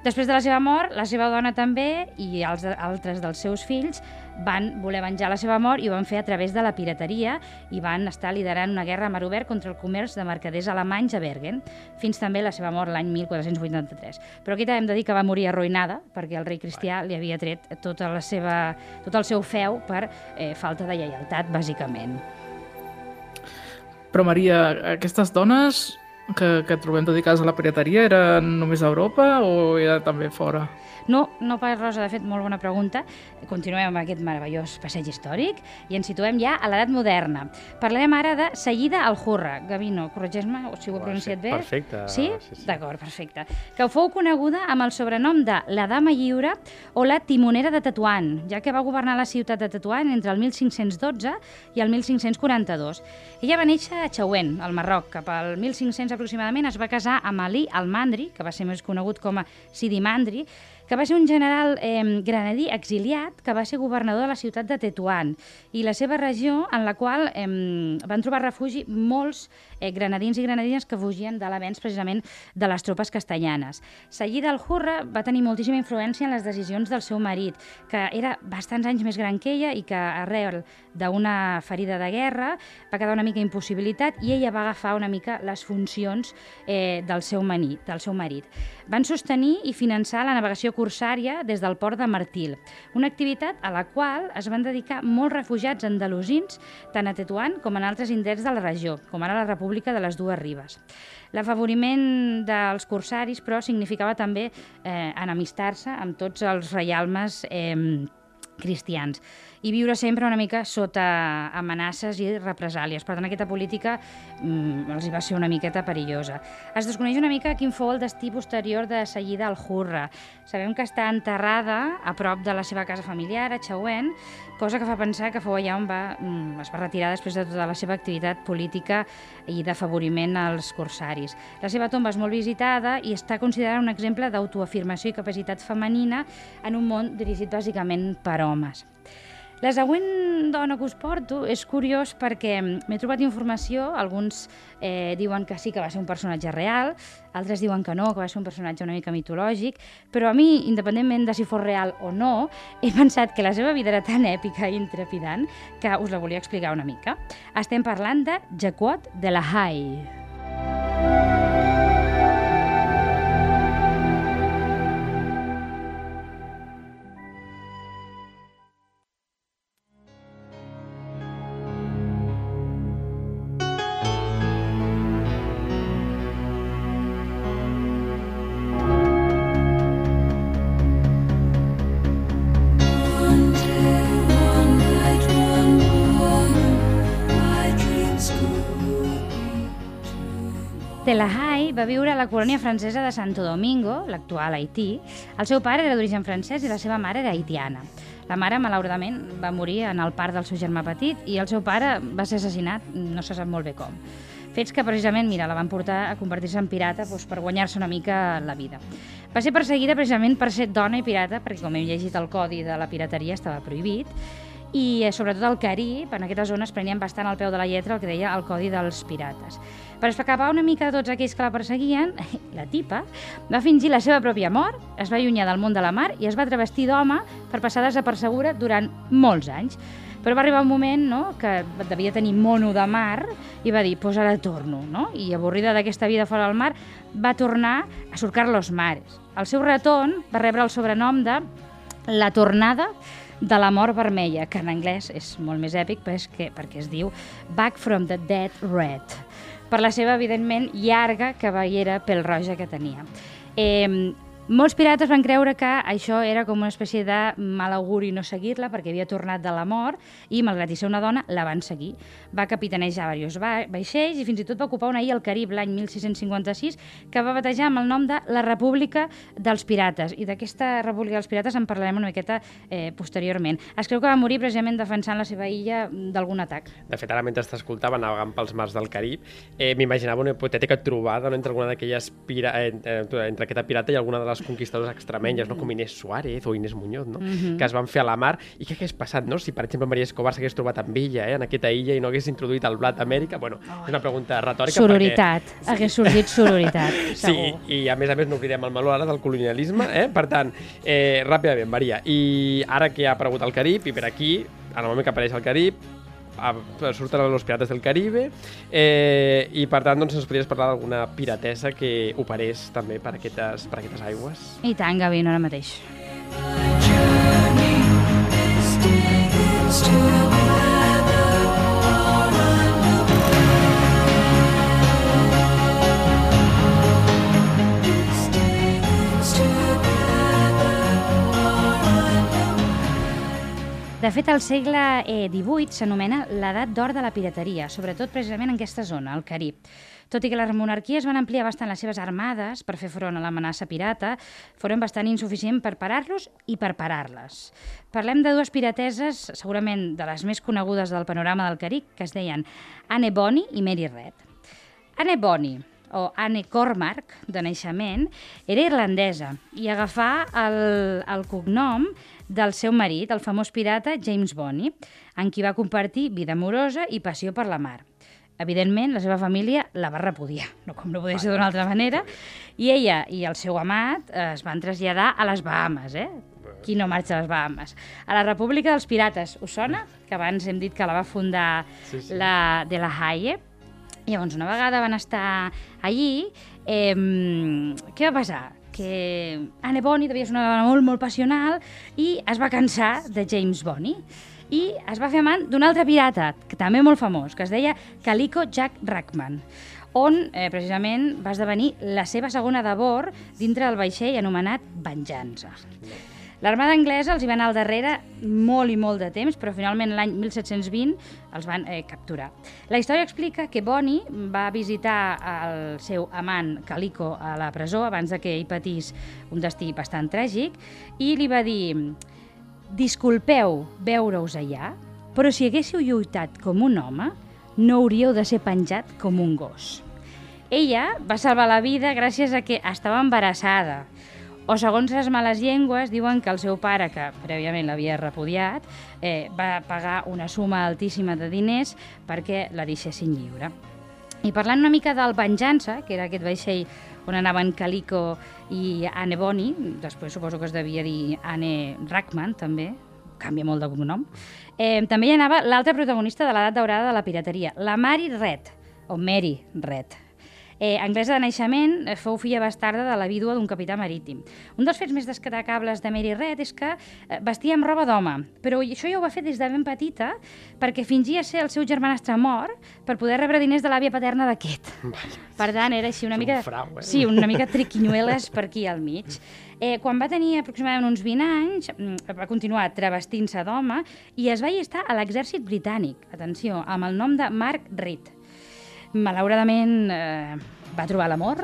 Després de la seva mort, la seva dona també i els altres dels seus fills van voler venjar la seva mort i ho van fer a través de la pirateria i van estar liderant una guerra a mar obert contra el comerç de mercaders alemanys a Bergen, fins també la seva mort l'any 1483. Però aquí també hem de dir que va morir arruïnada perquè el rei cristià li havia tret tota la seva, tot el seu feu per eh, falta de lleialtat, bàsicament. Però, Maria, aquestes dones que, que trobem dedicades a la pirateria eren només a Europa o era també fora? No, no pas, Rosa, de fet, molt bona pregunta. Continuem amb aquest meravellós passeig històric i ens situem ja a l'edat moderna. Parlarem ara de Seguida al Hurra. Gavino, corregeix-me si ho he pronunciat bé. perfecte, Sí? sí, sí. D'acord, perfecte. Que fou coneguda amb el sobrenom de la Dama Lliure o la Timonera de Tetuan, ja que va governar la ciutat de Tetuan entre el 1512 i el 1542. Ella va néixer a Chauen, al Marroc, cap al 1500 aproximadament es va casar amb Ali al-Mandri, que va ser més conegut com a Sidi Mandri, que va ser un general eh, granadí exiliat que va ser governador de la ciutat de Tetuán i la seva regió en la qual eh, van trobar refugi molts eh, granadins i granadines que fugien de l'avenç precisament de les tropes castellanes. Sayid al-Hurra va tenir moltíssima influència en les decisions del seu marit, que era bastants anys més gran que ella i que arrel d'una ferida de guerra va quedar una mica impossibilitat i ella va agafar una mica les funcions eh, del, seu marit, del seu marit. Van sostenir i finançar la navegació corsària des del port de Martil, una activitat a la qual es van dedicar molts refugiats andalusins, tant a Tetuán com en altres indrets de la regió, com ara la República de les Dues Ribes. L'afavoriment dels corsaris, però, significava també eh, enemistar-se amb tots els reialmes eh, cristians i viure sempre una mica sota amenaces i represàlies. Per tant, aquesta política mm, els hi va ser una miqueta perillosa. Es desconeix una mica quin fou el destí posterior de Sayida al-Hurra. Sabem que està enterrada a prop de la seva casa familiar, a Chauen, cosa que fa pensar que fou allà on va, mm, es va retirar després de tota la seva activitat política i d'afavoriment als corsaris. La seva tomba és molt visitada i està considerada un exemple d'autoafirmació i capacitat femenina en un món dirigit bàsicament per homes. La següent dona que us porto és curiós perquè m'he trobat informació, alguns eh, diuen que sí que va ser un personatge real, altres diuen que no, que va ser un personatge una mica mitològic, però a mi, independentment de si fos real o no, he pensat que la seva vida era tan èpica i intrepidant que us la volia explicar una mica. Estem parlant de Jacquot de la Haye. Delahai va viure a la colònia francesa de Santo Domingo, l'actual Haití. El seu pare era d'origen francès i la seva mare era haitiana. La mare, malauradament, va morir en el part del seu germà petit i el seu pare va ser assassinat, no se sap molt bé com. Fets que precisament, mira, la van portar a convertir-se en pirata doncs, per guanyar-se una mica la vida. Va ser perseguida precisament per ser dona i pirata, perquè com hem llegit el codi de la pirateria estava prohibit, i eh, sobretot al Carib, en aquestes zones prenien bastant al peu de la lletra el que deia el codi dels pirates. Per escapar una mica de tots aquells que la perseguien, la tipa va fingir la seva pròpia mort, es va allunyar del món de la mar i es va travestir d'home per passar desapercebuda durant molts anys. Però va arribar un moment no, que devia tenir mono de mar i va dir, pues ara torno. No? I avorrida d'aquesta vida fora del mar, va tornar a surcar los mares. El seu retorn va rebre el sobrenom de la tornada de la mort vermella, que en anglès és molt més èpic perquè es diu Back from the Dead Red, per la seva, evidentment, llarga cavallera pel roja que tenia. Eh, molts pirates van creure que això era com una espècie de mal auguri no seguir-la perquè havia tornat de la mort i, malgrat i ser una dona, la van seguir. Va capitanejar diversos va vaixells i fins i tot va ocupar una illa al Carib l'any 1656 que va batejar amb el nom de la República dels Pirates. I d'aquesta República dels Pirates en parlarem una miqueta eh, posteriorment. Es creu que va morir precisament defensant la seva illa d'algun atac. De fet, ara mentre t'escoltava navegant pels mars del Carib, eh, m'imaginava una hipotètica trobada no, entre alguna d'aquelles pira... eh, entre, entre aquesta pirata i alguna de les conquistadores extremenyes, no, com Inés Suárez o Inés Muñoz, no? Mhm. que es van fer a la mar. I què hagués passat, no? Si, per exemple, Maria Escobar s'hagués trobat amb ella, eh, en aquesta illa, i no hagués introduït el blat a Amèrica? Bueno, és una pregunta retòrica Sororitat. perquè... Hagués sorgit sororitat, Sí, segur. i a més a més no oblidem el meló ara del colonialisme, eh? Per tant, eh, ràpidament, Maria, i ara que ha aparegut el Carib, i per aquí, en el moment que apareix el Carib, a- surten los pirates del Caribe eh, i per tant doncs, ens podries parlar d'alguna piratessa que operés també per aquestes, per aquestes aigües I tant, Gavino, ara mateix. De fet, el segle eh, XVIII s'anomena l'edat d'or de la pirateria, sobretot precisament en aquesta zona, el Carib. Tot i que les monarquies van ampliar bastant les seves armades per fer front a l'amenaça pirata, foren bastant insuficient per parar-los i per parar-les. Parlem de dues pirateses, segurament de les més conegudes del panorama del Carib, que es deien Anne Bonny i Mary Red. Anne Bonny o Anne Cormack, de naixement, era irlandesa i agafà el, el cognom del seu marit, el famós pirata James Bonny, en qui va compartir vida amorosa i passió per la mar. Evidentment, la seva família la va repudiar, no com no podia ser d'una altra manera, i ella i el seu amat eh, es van traslladar a les Bahamas, eh? Qui no marxa a les Bahamas? A la República dels Pirates, us sona? Que abans hem dit que la va fundar Sí, sí. la de la Haye. Llavors, una vegada van estar allí, eh, què va passar? Que Anne Bonny devia ser una dona molt, molt passional i es va cansar de James Bonny i es va fer amant d'un altre pirata, que també molt famós, que es deia Calico Jack Rackman on eh, precisament va esdevenir la seva segona de bord dintre del vaixell anomenat Venjança. L'Armada anglesa els hi va anar al darrere molt i molt de temps, però finalment l'any 1720 els van eh, capturar. La història explica que Bonny va visitar el seu amant Calico a la presó abans de que ell patís un destí bastant tràgic i li va dir «Disculpeu veure-us allà, però si haguéssiu lluitat com un home, no hauríeu de ser penjat com un gos». Ella va salvar la vida gràcies a que estava embarassada. O segons les males llengües, diuen que el seu pare, que prèviament l'havia repudiat, eh, va pagar una suma altíssima de diners perquè la deixessin lliure. I parlant una mica del Venjança, que era aquest vaixell on anaven Calico i Anne Bonny, després suposo que es devia dir Anne Rackman, també, canvia molt de cognom, eh, també hi anava l'altra protagonista de l'edat daurada de la pirateria, la Mary Red, o Mary Red. Eh, anglesa de naixement, eh, fou filla bastarda de la vídua d'un capità marítim. Un dels fets més destacables de Mary Red és que eh, vestia amb roba d'home, però això ja ho va fer des de ben petita perquè fingia ser el seu germanastre mort per poder rebre diners de l'àvia paterna d'aquest. Per tant, era així una És un mica... frau, eh? Sí, una mica triquinyueles per aquí al mig. Eh, quan va tenir aproximadament uns 20 anys, mm, va continuar travestint-se d'home i es va allistar a l'exèrcit britànic, atenció, amb el nom de Mark Reed. Malauradament eh, va trobar l'amor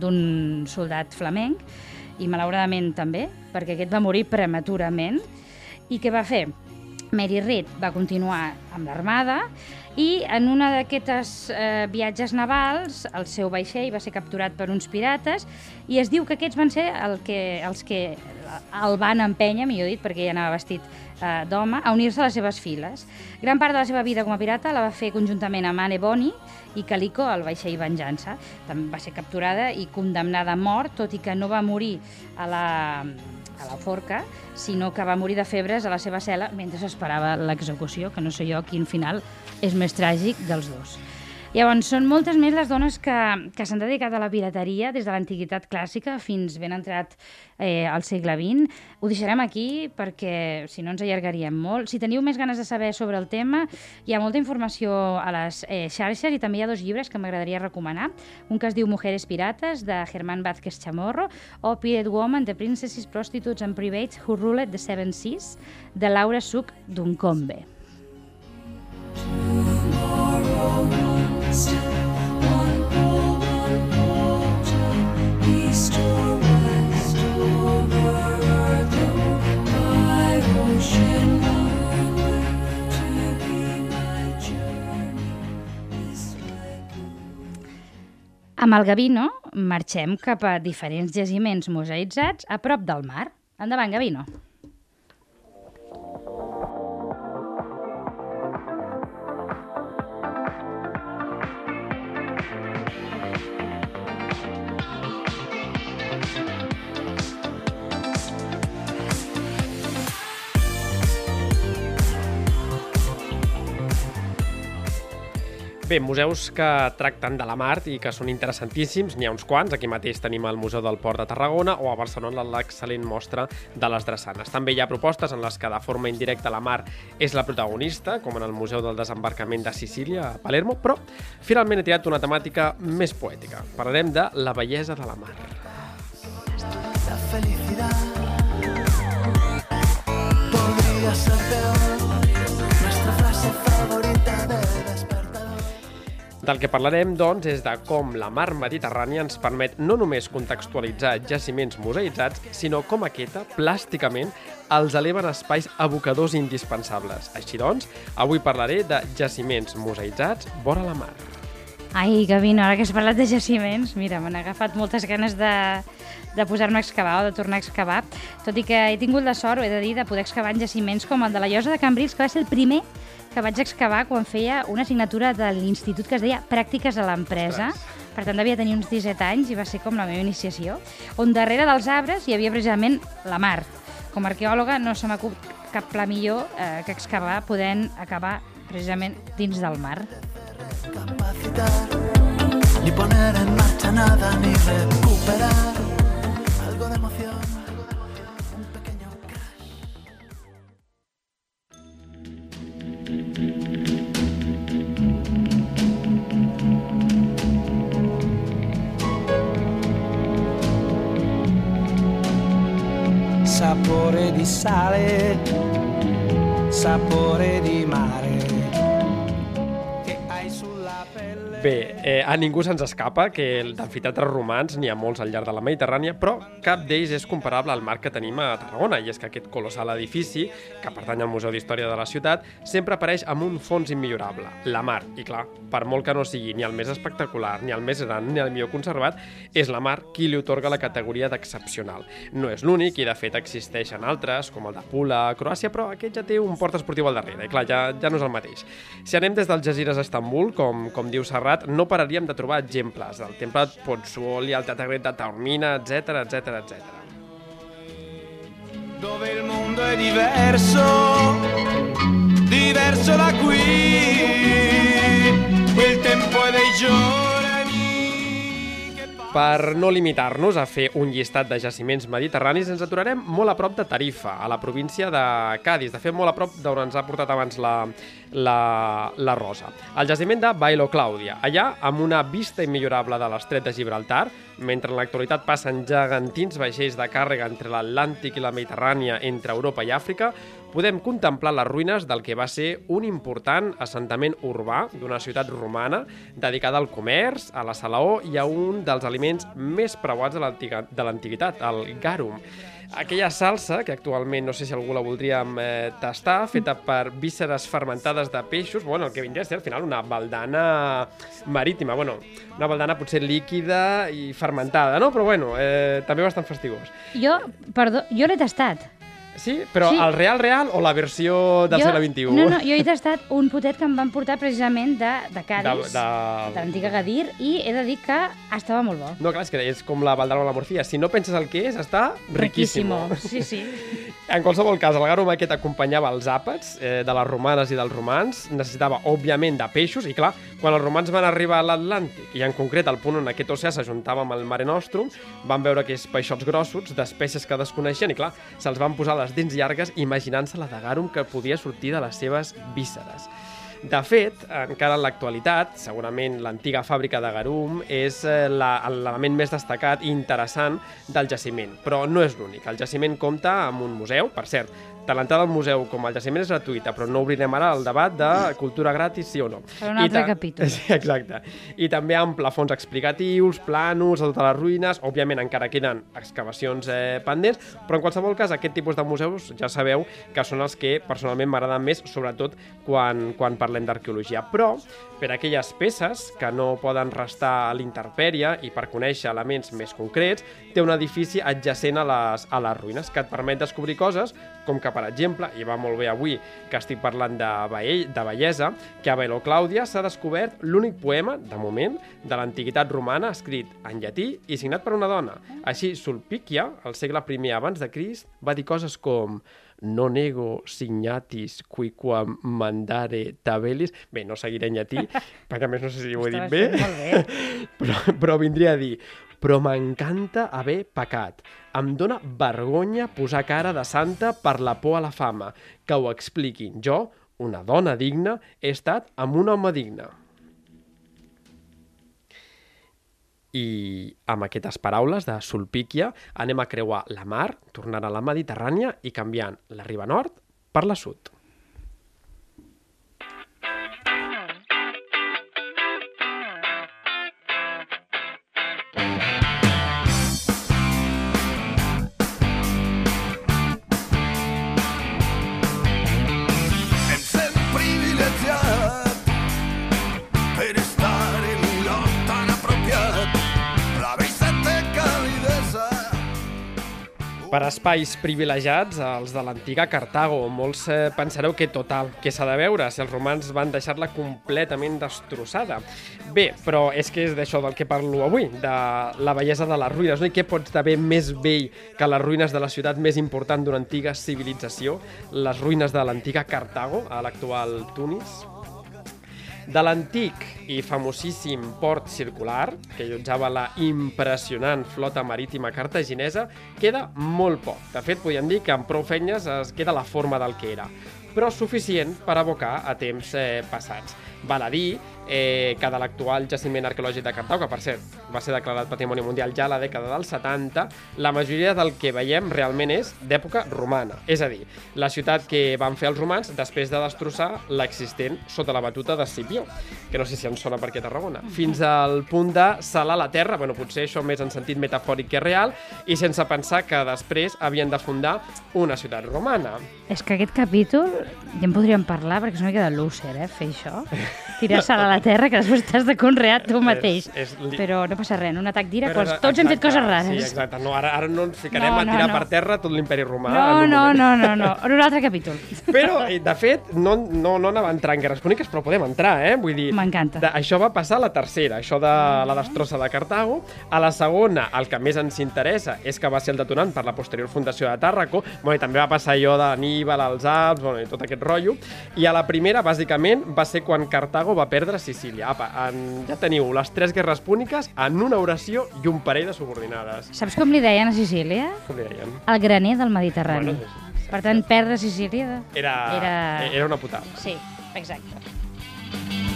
d'un soldat flamenc i malauradament també, perquè aquest va morir prematurament. I què va fer? Mary Reed va continuar amb l'armada i en una d'aquestes eh, viatges navals el seu vaixell va ser capturat per uns pirates i es diu que aquests van ser el que, els que el van empènyer, millor dit, perquè ell anava vestit eh, d'home, a unir-se a les seves files. Gran part de la seva vida com a pirata la va fer conjuntament amb Anne Bonny i Calico al vaixell Venjança. També va ser capturada i condemnada a mort, tot i que no va morir a la, a la forca, sinó que va morir de febres a la seva cel·la mentre s'esperava l'execució, que no sé jo quin final és més tràgic dels dos. Llavors, són moltes més les dones que, que s'han dedicat a la pirateria des de l'antiguitat clàssica fins ben entrat eh, al segle XX. Ho deixarem aquí perquè, si no, ens allargaríem molt. Si teniu més ganes de saber sobre el tema, hi ha molta informació a les eh, xarxes i també hi ha dos llibres que m'agradaria recomanar. Un que es diu Mujeres Pirates, de Germán Vázquez Chamorro, o Pirate Woman, The Princesses, Prostitutes and Privates Who Ruled the Seven Seas, de Laura Suc Duncombe. Amb el Gavino marxem cap a diferents jaciments museïtzats a prop del mar. Endavant, Gavino. Bé, museus que tracten de la mar i que són interessantíssims, n'hi ha uns quants. Aquí mateix tenim el Museu del Port de Tarragona o a Barcelona l'excel·lent mostra de les drassanes. També hi ha propostes en les que de forma indirecta la mar és la protagonista, com en el Museu del Desembarcament de Sicília, a Palermo, però finalment he triat una temàtica més poètica. Parlarem de la bellesa de la mar. La felicidad Del que parlarem, doncs, és de com la mar Mediterrània ens permet no només contextualitzar jaciments museïtzats, sinó com aquesta, plàsticament, els eleven espais abocadors indispensables. Així doncs, avui parlaré de jaciments museïtzats vora la mar. Ai, Gavino, ara que has parlat de jaciments, mira, m'han agafat moltes ganes de, de posar-me a excavar o de tornar a excavar, tot i que he tingut la sort, he de dir, de poder excavar en jaciments com el de la Llosa de Cambrils, que va ser el primer que vaig excavar quan feia una assignatura de l'institut que es deia Pràctiques a l'empresa. Per tant, devia tenir uns 17 anys i va ser com la meva iniciació, on darrere dels arbres hi havia precisament la mar. Com a arqueòloga no se m'acut cap pla millor eh, que excavar podent acabar precisament dins del mar. Ni poner en marcha nada, ni recuperar algo de emoción. Sapore di sale, sapore di mare. Bé, eh, a ningú se'ns escapa que d'amfiteatres romans n'hi ha molts al llarg de la Mediterrània, però cap d'ells és comparable al mar que tenim a Tarragona, i és que aquest colossal edifici, que pertany al Museu d'Història de la ciutat, sempre apareix amb un fons immillorable, la mar. I clar, per molt que no sigui ni el més espectacular, ni el més gran, ni el millor conservat, és la mar qui li otorga la categoria d'excepcional. No és l'únic, i de fet existeixen altres, com el de Pula, Croàcia, però aquest ja té un port esportiu al darrere, i clar, ja, ja no és el mateix. Si anem des del Jazires a Estambul, com, com diu Serrat, no pararíem de trobar exemples del temple de Pozzuoli, el Teatre Grec de Taormina, etc etc etc. Dove il mondo è diverso, diverso da qui. Il tempo è dei giorni. Per no limitar-nos a fer un llistat de jaciments mediterranis, ens aturarem molt a prop de Tarifa, a la província de Cádiz. De fet, molt a prop d'on ens ha portat abans la, la, la Rosa. El jaciment de Bailo Clàudia. Allà, amb una vista immillorable de l'estret de Gibraltar, mentre en l'actualitat passen gegantins vaixells de càrrega entre l'Atlàntic i la Mediterrània, entre Europa i Àfrica, podem contemplar les ruïnes del que va ser un important assentament urbà d'una ciutat romana dedicada al comerç, a la salaó i a un dels aliments més preuats de l'antiguitat, el garum. Aquella salsa, que actualment no sé si algú la voldríem eh, tastar, feta per vísceres fermentades de peixos, bueno, el que vindria a ser al final una baldana marítima, bueno, una baldana potser líquida i fermentada, no? Però bueno, eh, també bastant fastigós. Jo, perdó, jo l'he tastat. Sí? Però Sí. el real real o la versió del jo, segle XXI? No, no, jo he tastat un potet que em van portar precisament de, de Cádiz, De- de- de l'antiga Gadir, i he de dir que estava molt bo. No, clar, és que és com la baldana o la morcilla. Si no penses el que és, està riquíssimo. Sí, sí. En qualsevol cas, el garum aquest acompanyava els àpats eh, de les romanes i dels romans, necessitava, òbviament, de peixos, i clar, quan els romans van arribar a l'Atlàntic, i en concret al punt on aquest oceà s'ajuntava amb el Mare Nostrum, van veure aquests peixots grossos d'espècies que desconeixien, i clar, se'ls van posar les dents llargues imaginant-se la de garum que podia sortir de les seves vísceres. De fet, encara en l'actualitat, segurament l'antiga fàbrica de garum és eh, l'element més destacat i interessant del jaciment, però no és l'únic. El jaciment compta amb un museu, per cert, tant l'entrada al museu com el jaciment és gratuïta, però no obrirem ara el debat de cultura gratis, sí o no. Per un altre ta- capítol. Sí, exacte. I també amb plafons explicatius, planos, a totes les ruïnes, òbviament encara queden excavacions eh, pendents, però en qualsevol cas aquest tipus de museus ja sabeu que són els que personalment m'agraden més, sobretot quan, quan parlem d'arqueologia. Però per aquelles peces que no poden restar a l'interpèrie i per conèixer elements més concrets, té un edifici adjacent a les, a les ruïnes que et permet descobrir coses com que, per exemple, i va molt bé avui que estic parlant de, Baell, de bellesa, que a Bailo Clàudia s'ha descobert l'únic poema, de moment, de l'antiguitat romana escrit en llatí i signat per una dona. Així, Sulpícia, al segle I abans de Crist, va dir coses com no nego signatis quiquam mandare tabelis... Bé, no seguiré en llatí, perquè a més no sé si ho he dit bé, bé. però, però vindria a dir però m'encanta haver pecat. Em dóna vergonya posar cara de santa per la por a la fama. Que ho expliquin. Jo, una dona digna, he estat amb un home digne. I amb aquestes paraules de Sulpícia anem a creuar la mar, tornant a la Mediterrània i canviant la riba nord per la sud. Per espais privilegiats, els de l'antiga Cartago. Molts eh, pensareu que total, que s'ha de veure si els romans van deixar-la completament destrossada. Bé, però és que és d'això del que parlo avui, de la bellesa de les ruïnes, no? I què pots d'haver més vell que les ruïnes de la ciutat més important d'una antiga civilització, les ruïnes de l'antiga Cartago, a l'actual Tunis? De l'antic i famosíssim port circular, que allotjava la impressionant flota marítima cartaginesa, queda molt poc. De fet, podríem dir que amb prou feines es queda la forma del que era, però suficient per abocar a temps eh, passats. Val a dir eh, que de l'actual jaciment arqueològic de Cartau, que per cert va ser declarat Patrimoni Mundial ja a la dècada dels 70, la majoria del que veiem realment és d'època romana. És a dir, la ciutat que van fer els romans després de destrossar l'existent sota la batuta de Scipió, que no sé si ens sona per què Tarragona, fins al punt de salar la terra, bueno, potser això més en sentit metafòric que real, i sense pensar que després havien de fundar una ciutat romana. És que aquest capítol ja en podríem parlar perquè és una mica de loser, eh, fer això. Tirar-se a la terra que després t'has de conrear tu mateix. és li- Però no passa res, en un atac d'ira, tots hem fet exacte, coses rares. Sí, exacte. No, ara, ara no ens ficarem No, a tirar no, no. per terra tot l'imperi romà. No, no, no, no, no, en un altre capítol. Però, de fet, no, no, no anava a entrar en guerres púniques, però podem entrar, eh? Vull dir... M'encanta. Això va passar a la tercera, això de la destrossa de Cartago. A la segona, el que més ens interessa és que va ser el detonant per la posterior fundació de Tàrraco. Bueno, i també va passar allò d'Aníbal, als Alps, bueno, i tot aquest rotllo. I a la primera, bàsicament, va ser quan Cartago va perdre Sicília. Apa, en, ja teniu les tres guerres púniques en una oració i un parell de subordinades. Saps com li deien a Sicília? Com li deien? El graner del Mediterrani. Bueno, per tant, perdre Sicília... Era, Era- era una putada. Sí, exacte.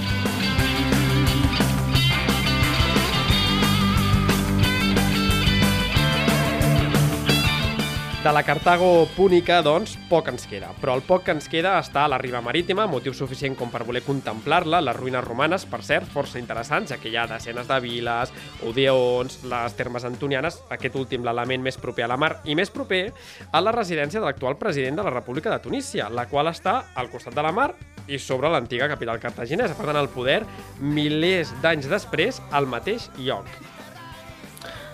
De la Cartago púnica, doncs, poc ens queda. Però el poc que ens queda està a la riba marítima, motiu suficient com per voler contemplar-la, les ruïnes romanes, per cert, força interessants, ja que hi ha desenes de viles, odeons, les termes antonianes, aquest últim l'element més proper a la mar, i més proper a la residència de l'actual president de la República de Tunísia, la qual està al costat de la mar i sobre l'antiga capital cartaginesa. Per tant, el poder, milers d'anys després, al mateix lloc.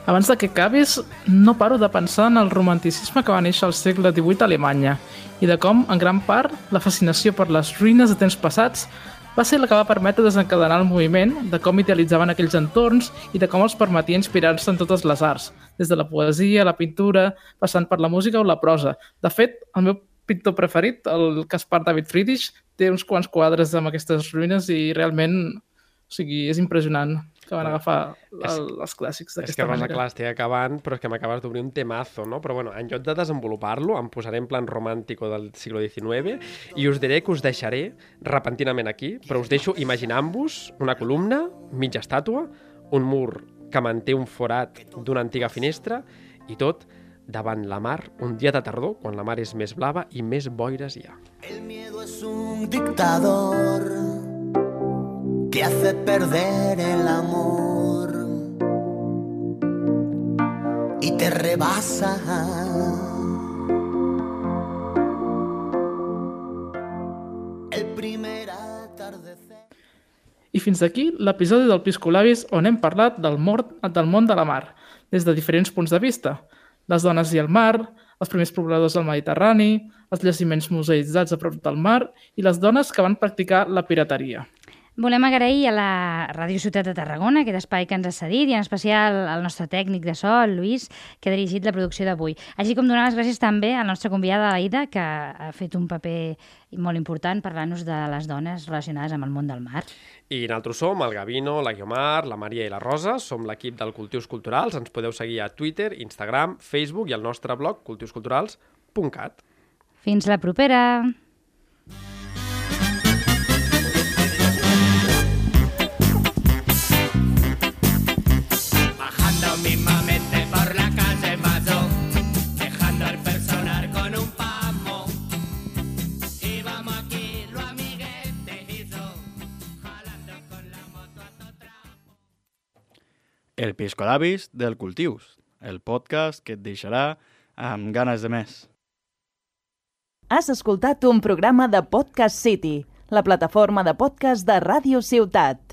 Abans de que acabis, no paro de pensar en el romanticisme que va néixer al segle XVIII a Alemanya i de com, en gran part, la fascinació per les ruïnes de temps passats va ser la que va permetre desencadenar el moviment, de com idealitzaven aquells entorns i de com els permetia inspirar-se en totes les arts, des de la poesia, la pintura, passant per la música o la prosa. De fet, el meu pintor preferit, el Caspar David Friedrich, té uns quants quadres amb aquestes ruïnes i realment, o sigui, és impressionant que van agafar el, els clàssics És que d'aquesta Rosa, manera. clar, estic acabant, però és que m'acabes d'obrir un temazo, no? Però bueno, en lloc de desenvolupar-lo, em posaré en plan romàntico del siglo XIX i us diré que us deixaré repentinament aquí, però us deixo imaginant-vos una columna, mitja estàtua, un mur que manté un forat d'una antiga finestra i tot davant la mar, un dia de tardor, quan la mar és més blava i més boires hi ha. El miedo es un dictador que hace perder el amor y te rebasa. El primer atardecer. I fins aquí l'episodi del Piscolabis on hem parlat del, mort, del món de la mar, des de diferents punts de vista. Les dones i el mar, els primers pobladors del Mediterrani, els jaciments museïtzats a prop del mar i les dones que van practicar la pirateria. Volem agrair a la Ràdio Ciutat de Tarragona aquest espai que ens ha cedit i en especial al nostre tècnic de so, el Lluís, que ha dirigit la producció d'avui. Així com donar les gràcies també a la nostra convidada, l'Aida, que ha fet un paper molt important parlant-nos de les dones relacionades amb el món del mar. I nosaltres som el Gavino, la Guiomar, la Maria i la Rosa, som l'equip del Cultius Culturals, ens podeu seguir a Twitter, Instagram, Facebook i al nostre blog cultiusculturals.cat. Fins la propera! El Piscolabis del Cultius, el podcast que et deixarà amb ganes de més. Has escoltat un programa de Podcast City, la plataforma de podcast de Ràdio Ciutat.